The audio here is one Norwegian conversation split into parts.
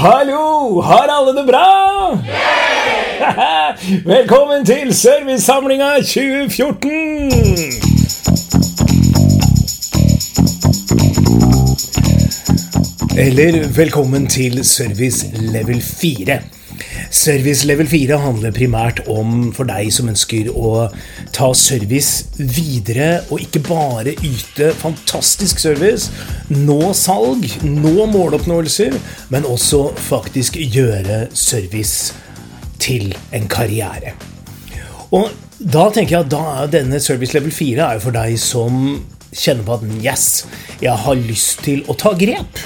Hallo! Har alle det bra? Velkommen til Servicesamlinga 2014! Eller velkommen til Service level 4. Service level 4 handler primært om for deg som ønsker å ta service videre, og ikke bare yte fantastisk service, nå salg, nå måloppnåelser, men også faktisk gjøre service til en karriere. Og da tenker jeg at da denne service level 4 er jo for deg som kjenner på at yes, jeg har lyst til å ta grep.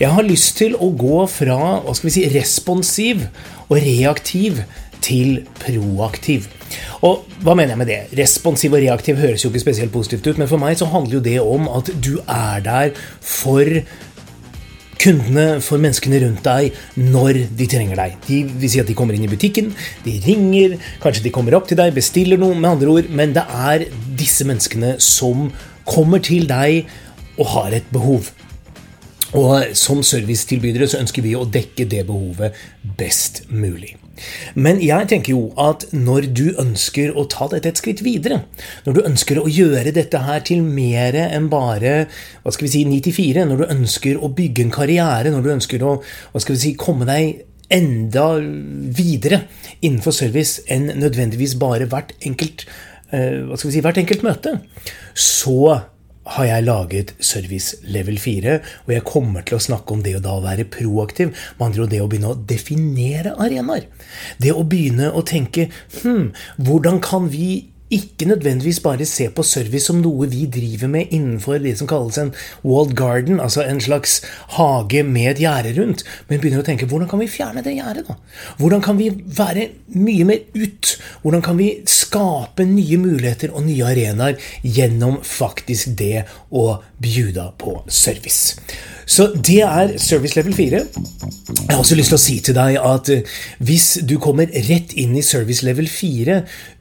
Jeg har lyst til å gå fra hva skal vi si, responsiv og reaktiv til proaktiv. Og hva mener jeg med det? Responsiv og reaktiv høres jo ikke spesielt positivt ut, men for meg så handler jo det om at du er der for kundene, for menneskene rundt deg, når de trenger deg. De vil si at de kommer inn i butikken, de ringer, kanskje de kommer opp til deg, bestiller noe, med andre ord, men det er disse menneskene som kommer til deg og har et behov. Og som servicetilbydere så ønsker vi å dekke det behovet best mulig. Men jeg tenker jo at når du ønsker å ta dette et skritt videre, når du ønsker å gjøre dette her til mer enn bare hva skal vi si, 9 til 4, når du ønsker å bygge en karriere, når du ønsker å hva skal vi si, komme deg enda videre innenfor service enn nødvendigvis bare hvert enkelt, eh, hva skal vi si, hvert enkelt møte, så har jeg laget Service level 4, og jeg kommer til å snakke om det å da være proaktiv. Med andre ord det å begynne å definere arenaer. Det å begynne å tenke hm, hvordan kan vi ikke nødvendigvis bare se på service som noe vi driver med innenfor det som kalles en walled garden, altså en slags hage med et gjerde rundt, men begynner å tenke hvordan kan vi fjerne det gjerdet? da? Hvordan kan vi være mye mer ut? Hvordan kan vi skape nye muligheter og nye arenaer gjennom faktisk det å bjuda på service? Så det er service level 4. Jeg har også lyst til å si til deg at eh, hvis du kommer rett inn i service level 4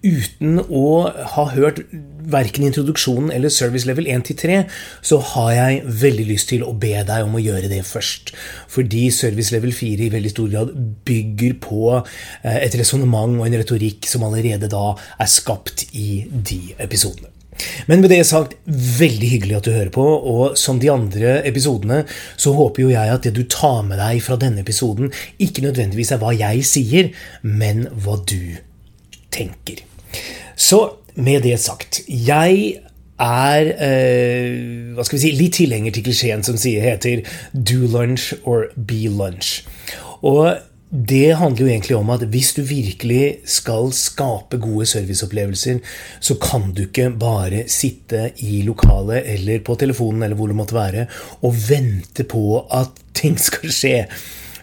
uten å ha hørt verken introduksjonen eller service level 1 til 3, så har jeg veldig lyst til å be deg om å gjøre det først. Fordi service level 4 i veldig stor grad bygger på eh, et resonnement og en retorikk som allerede da er skapt i de episodene. Men med det sagt, veldig hyggelig at du hører på, og som de andre episodene, så håper jo jeg at det du tar med deg fra denne episoden, ikke nødvendigvis er hva jeg sier, men hva du tenker. Så med det sagt, jeg er eh, hva skal vi si, litt tilhenger til klisjeen som sier, heter 'do lunch or be lunch'. Og det handler jo egentlig om at hvis du virkelig skal skape gode serviceopplevelser, så kan du ikke bare sitte i lokalet eller på telefonen eller hvor det måtte være, og vente på at ting skal skje.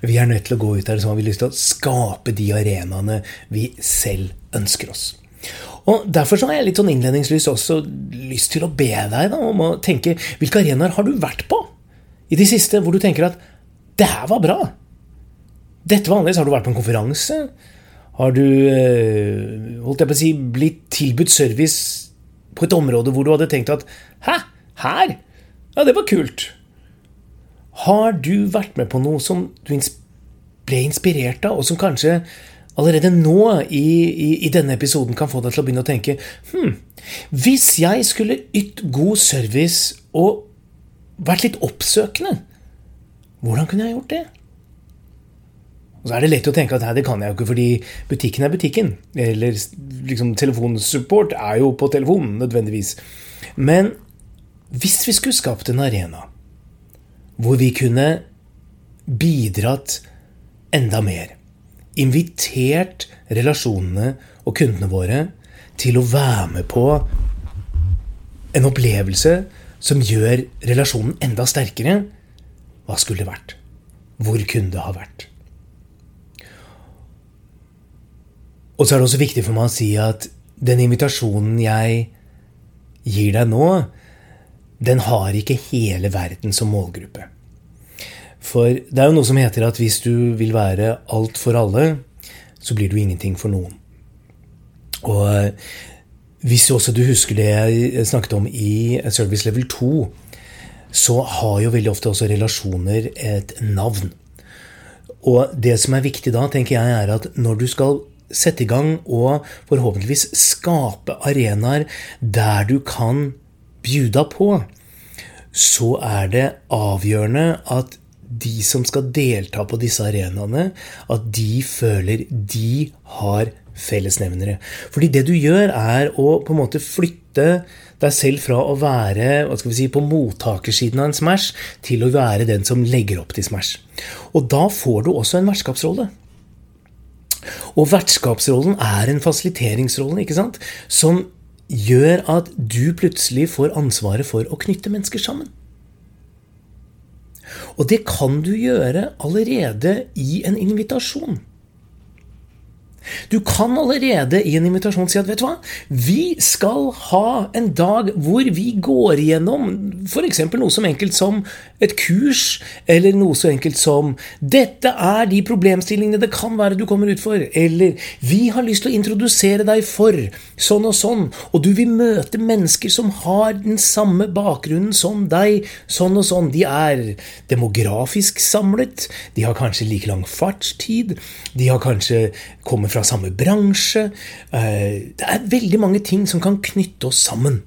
Vi er nødt til å gå ut der så har vi lyst til å skape de arenaene vi selv ønsker oss. Og Derfor så har jeg litt sånn innledningsvis også lyst til å be deg da, om å tenke hvilke arenaer har du vært på i det siste hvor du tenker at det her var bra? Dette var annerledes. Har du vært på en konferanse? Har du eh, holdt jeg på å si, blitt tilbudt service på et område hvor du hadde tenkt at Hæ? Her? Ja, det var kult. Har du vært med på noe som du ble inspirert av, og som kanskje allerede nå i, i, i, denne episoden kan få deg til å begynne å tenke hm, Hvis jeg skulle ytt god service og vært litt oppsøkende, hvordan kunne jeg gjort det? Og så er det lett å tenke at det kan jeg jo ikke, fordi butikken er butikken. Eller liksom, telefonsupport er jo på telefonen, nødvendigvis. Men hvis vi skulle skapt en arena hvor vi kunne bidratt enda mer, invitert relasjonene og kundene våre til å være med på en opplevelse som gjør relasjonen enda sterkere, hva skulle det vært? Hvor kunne det ha vært? Og så er det også viktig for meg å si at den invitasjonen jeg gir deg nå, den har ikke hele verden som målgruppe. For det er jo noe som heter at hvis du vil være alt for alle, så blir du ingenting for noen. Og eh, hvis også du husker det jeg snakket om i Service Level 2, så har jo veldig ofte også relasjoner et navn. Og det som er viktig da, tenker jeg, er at når du skal sette i gang og forhåpentligvis skape arenaer der du kan bjuda på, så er det avgjørende at de som skal delta på disse arenaene, at de føler de har fellesnevnere. Fordi det du gjør, er å på en måte flytte deg selv fra å være hva skal vi si, på mottakersiden av en Smash til å være den som legger opp til Smash. Og da får du også en vertskapsrolle. Og vertskapsrollen er en fasiliteringsrolle ikke sant? som gjør at du plutselig får ansvaret for å knytte mennesker sammen. Og det kan du gjøre allerede i en invitasjon. Du kan allerede i en invitasjon si at vet du hva, vi skal ha en dag hvor vi går igjennom f.eks. noe så enkelt som et kurs, eller noe så enkelt som 'Dette er de problemstillingene det kan være du kommer ut for', eller 'Vi har lyst til å introdusere deg for sånn og sånn', og du vil møte mennesker som har den samme bakgrunnen som deg, sånn og sånn. De er demografisk samlet, de har kanskje like lang fartstid, de har kanskje kommet fra samme bransje. Eh, det er veldig mange ting som kan knytte oss sammen.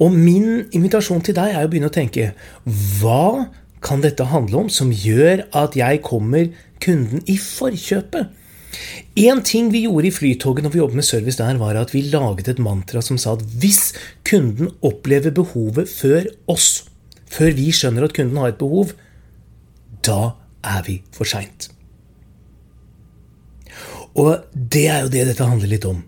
Og min invitasjon til deg er å begynne å tenke hva kan dette handle om som gjør at jeg kommer kunden i forkjøpet? En ting vi gjorde i Flytoget når vi jobbet med service der, var at vi laget et mantra som sa at hvis kunden opplever behovet før oss, før vi skjønner at kunden har et behov, da er vi for seint. Og det er jo det dette handler litt om.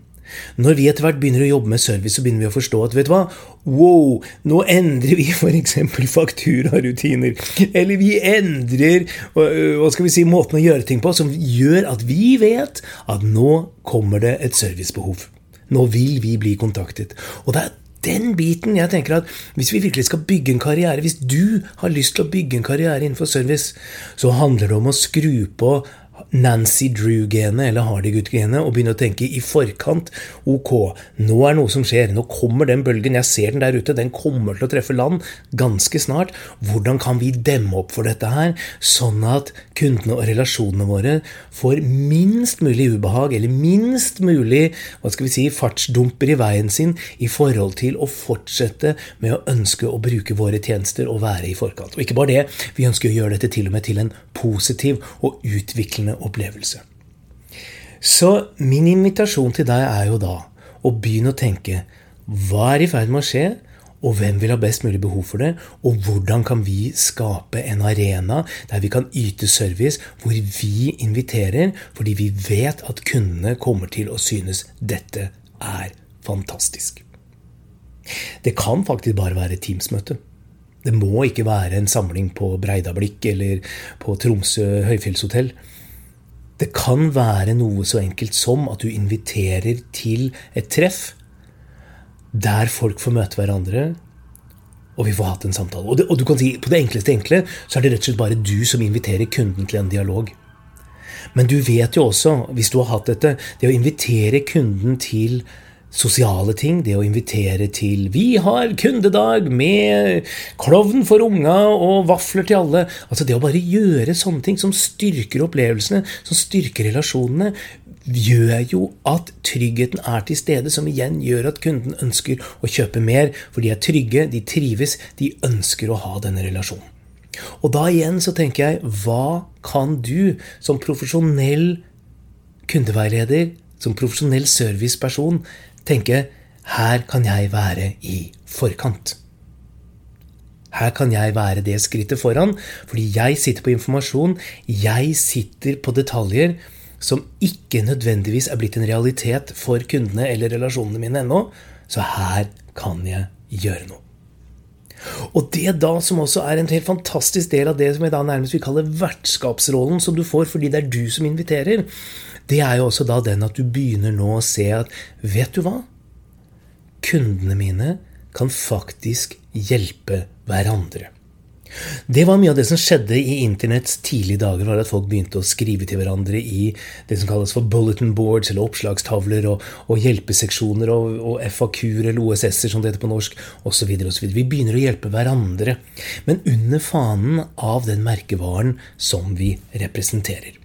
Når vi etter hvert begynner å jobbe med service, så begynner vi å forstå at vet du hva, wow, nå endrer vi f.eks. fakturarutiner. Eller vi endrer hva skal vi si, måten å gjøre ting på som gjør at vi vet at nå kommer det et servicebehov. Nå vil vi bli kontaktet. Og det er den biten jeg tenker at hvis vi virkelig skal bygge en karriere, hvis du har lyst til å bygge en karriere innenfor service, så handler det om å skru på Nancy Drew-genet eller Hardy-gutt-genet og begynne å tenke i forkant. Ok, nå er noe som skjer. Nå kommer den bølgen. Jeg ser den der ute. Den kommer til å treffe land ganske snart. Hvordan kan vi demme opp for dette her, sånn at kundene og relasjonene våre får minst mulig ubehag, eller minst mulig hva skal vi si, fartsdumper i veien sin i forhold til å fortsette med å ønske å bruke våre tjenester og være i forkant. Og ikke bare det, vi ønsker å gjøre dette til og med til en positiv og utviklende opplevelse. Så min invitasjon til deg er jo da å begynne å tenke hva er i ferd med å skje, og hvem vil ha best mulig behov for det? Og hvordan kan vi skape en arena der vi kan yte service, hvor vi inviterer fordi vi vet at kundene kommer til å synes dette er fantastisk. Det kan faktisk bare være Teams-møte. Det må ikke være en samling på Breidablikk eller på Tromsø høyfjellshotell. Det kan være noe så enkelt som at du inviterer til et treff der folk får møte hverandre, og vi får hatt en samtale. Og, det, og du kan si, På det enkleste enkle så er det rett og slett bare du som inviterer kunden til en dialog. Men du vet jo også, hvis du har hatt dette, det å invitere kunden til sosiale ting. Det å invitere til 'Vi har kundedag med klovn for unga og vafler til alle'. Altså Det å bare gjøre sånne ting som styrker opplevelsene, som styrker relasjonene, gjør jo at tryggheten er til stede, som igjen gjør at kunden ønsker å kjøpe mer, for de er trygge, de trives, de ønsker å ha denne relasjonen. Og da igjen så tenker jeg, hva kan du som profesjonell kundeveileder, som profesjonell serviceperson, tenke her kan jeg være i forkant. Her kan jeg være det skrittet foran, fordi jeg sitter på informasjon, jeg sitter på detaljer som ikke nødvendigvis er blitt en realitet for kundene eller relasjonene mine ennå. Så her kan jeg gjøre noe. Og det da som også er en helt fantastisk del av det som jeg da nærmest vil kalle vertskapsrollen som du får fordi det er du som inviterer, det er jo også da den at du begynner nå å se at Vet du hva? Kundene mine kan faktisk hjelpe hverandre. Det var mye av det som skjedde i internetts tidlige dager. var At folk begynte å skrive til hverandre i det som kalles for bulletin boards, eller oppslagstavler, og, og hjelpeseksjoner og, og FAQ-er, eller OSS-er, som det heter på norsk, osv. Vi begynner å hjelpe hverandre. Men under fanen av den merkevaren som vi representerer.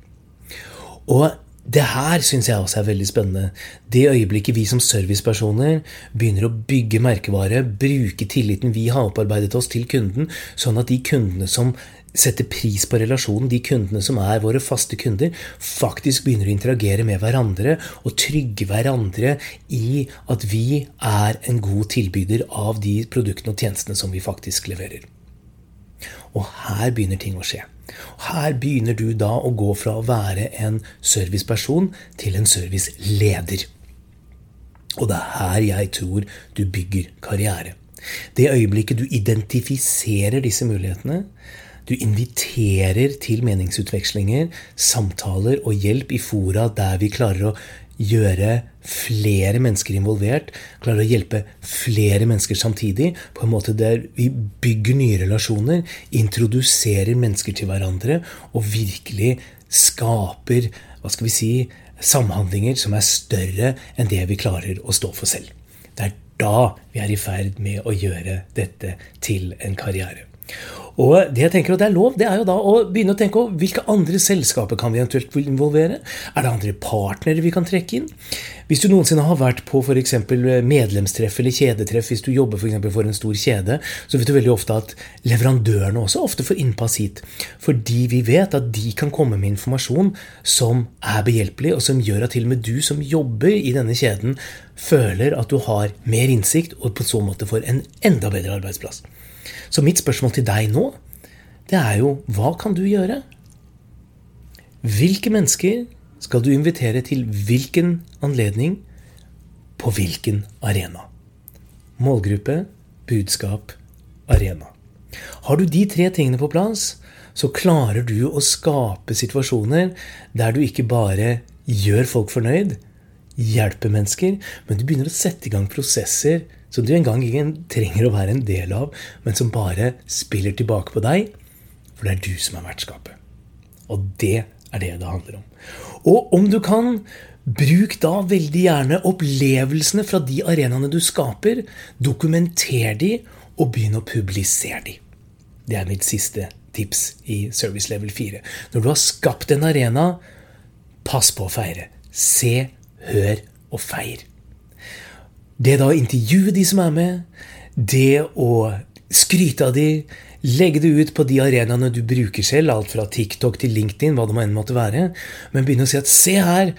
Og det her syns jeg også er veldig spennende. Det øyeblikket vi som servicepersoner begynner å bygge merkevare, bruke tilliten vi har opparbeidet oss til kunden, sånn at de kundene som setter pris på relasjonen, de kundene som er våre faste kunder, faktisk begynner å interagere med hverandre og trygge hverandre i at vi er en god tilbyder av de produktene og tjenestene som vi faktisk leverer. Og her begynner ting å skje. Her begynner du da å gå fra å være en serviceperson til en serviceleder. Og det er her jeg tror du bygger karriere. Det øyeblikket du identifiserer disse mulighetene, du inviterer til meningsutvekslinger, samtaler og hjelp i fora der vi klarer å gjøre flere mennesker involvert, klare å hjelpe flere mennesker samtidig, på en måte der vi bygger nye relasjoner, introduserer mennesker til hverandre og virkelig skaper hva skal vi si, samhandlinger som er større enn det vi klarer å stå for selv. Det er da vi er i ferd med å gjøre dette til en karriere. Og det jeg tenker at det er lov, det er jo da å begynne å tenke på hvilke andre selskaper kan vi eventuelt involvere? Er det andre partnere vi kan trekke inn? Hvis du noensinne har vært på f.eks. medlemstreff eller kjedetreff, hvis du jobber for, for en stor kjede, så vet du veldig ofte at leverandørene også ofte får innpass hit. Fordi vi vet at de kan komme med informasjon som er behjelpelig, og som gjør at til og med du som jobber i denne kjeden, føler at du har mer innsikt, og på så måte får en enda bedre arbeidsplass. Så mitt spørsmål til deg nå, det er jo hva kan du gjøre? Hvilke mennesker skal du invitere til hvilken anledning på hvilken arena? Målgruppe, budskap, arena. Har du de tre tingene på plass, så klarer du å skape situasjoner der du ikke bare gjør folk fornøyd, hjelper mennesker, men du begynner å sette i gang prosesser som du en gang ikke trenger å være en del av, men som bare spiller tilbake på deg, for det er du som er vertskapet. Og det er det det handler om. Og om du kan, bruk da veldig gjerne opplevelsene fra de arenaene du skaper. Dokumenter de, og begynn å publisere de. Det er mitt siste tips i Service Level 4. Når du har skapt en arena, pass på å feire. Se, hør og feir. Det da å intervjue de som er med, det å skryte av de, legge det ut på de arenaene du bruker selv, alt fra TikTok til LinkedIn, hva det enn måtte være, men begynne å si at se her,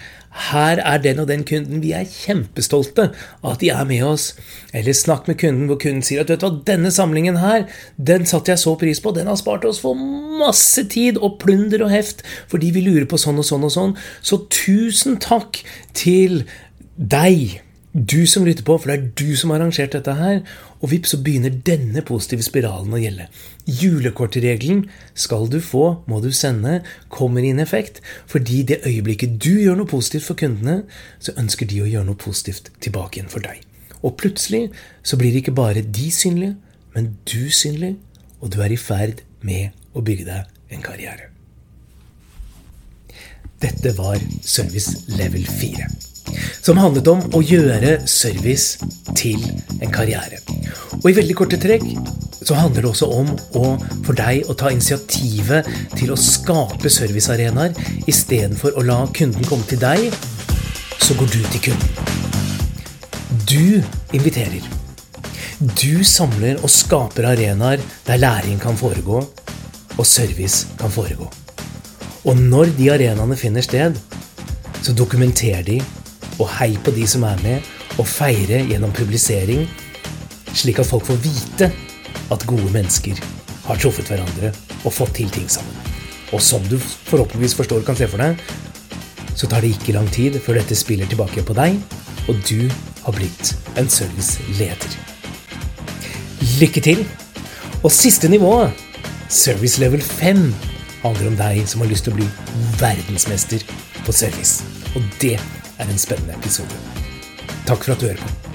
her er den og den kunden. Vi er kjempestolte av at de er med oss. Eller snakk med kunden hvor kunden sier at vet du hva, denne samlingen her, den satte jeg så pris på. Den har spart oss for masse tid og plunder og heft fordi vi lurer på sånn og sånn og sånn. Så tusen takk til deg du som lytter på, for det er du som har arrangert dette her. Og vips, så begynner denne positive spiralen å gjelde. Julekortregelen skal du få, må du sende, kommer inn effekt. Fordi det øyeblikket du gjør noe positivt for kundene, så ønsker de å gjøre noe positivt tilbake igjen for deg. Og plutselig så blir ikke bare de synlige, men du synlig, og du er i ferd med å bygge deg en karriere. Dette var Service level 4 som handlet om å gjøre service til en karriere. Og i veldig korte trekk så handler det også om å, for deg å ta initiativet til å skape servicearenaer istedenfor å la kunden komme til deg. Så går du til kunden. Du inviterer. Du samler og skaper arenaer der læring kan foregå, og service kan foregå. Og når de arenaene finner sted, så dokumenter de og hei på de som er med, og feire gjennom publisering, slik at folk får vite at gode mennesker har truffet hverandre og fått til ting sammen. Og som du forhåpentligvis forstår kan se for deg, så tar det ikke lang tid før dette spiller tilbake på deg, og du har blitt en serviceleder. Lykke til! Og siste nivå, service level 5, handler om deg som har lyst til å bli verdensmester på service. Og det er en spennende episode. Takk for at du hører på.